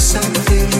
something.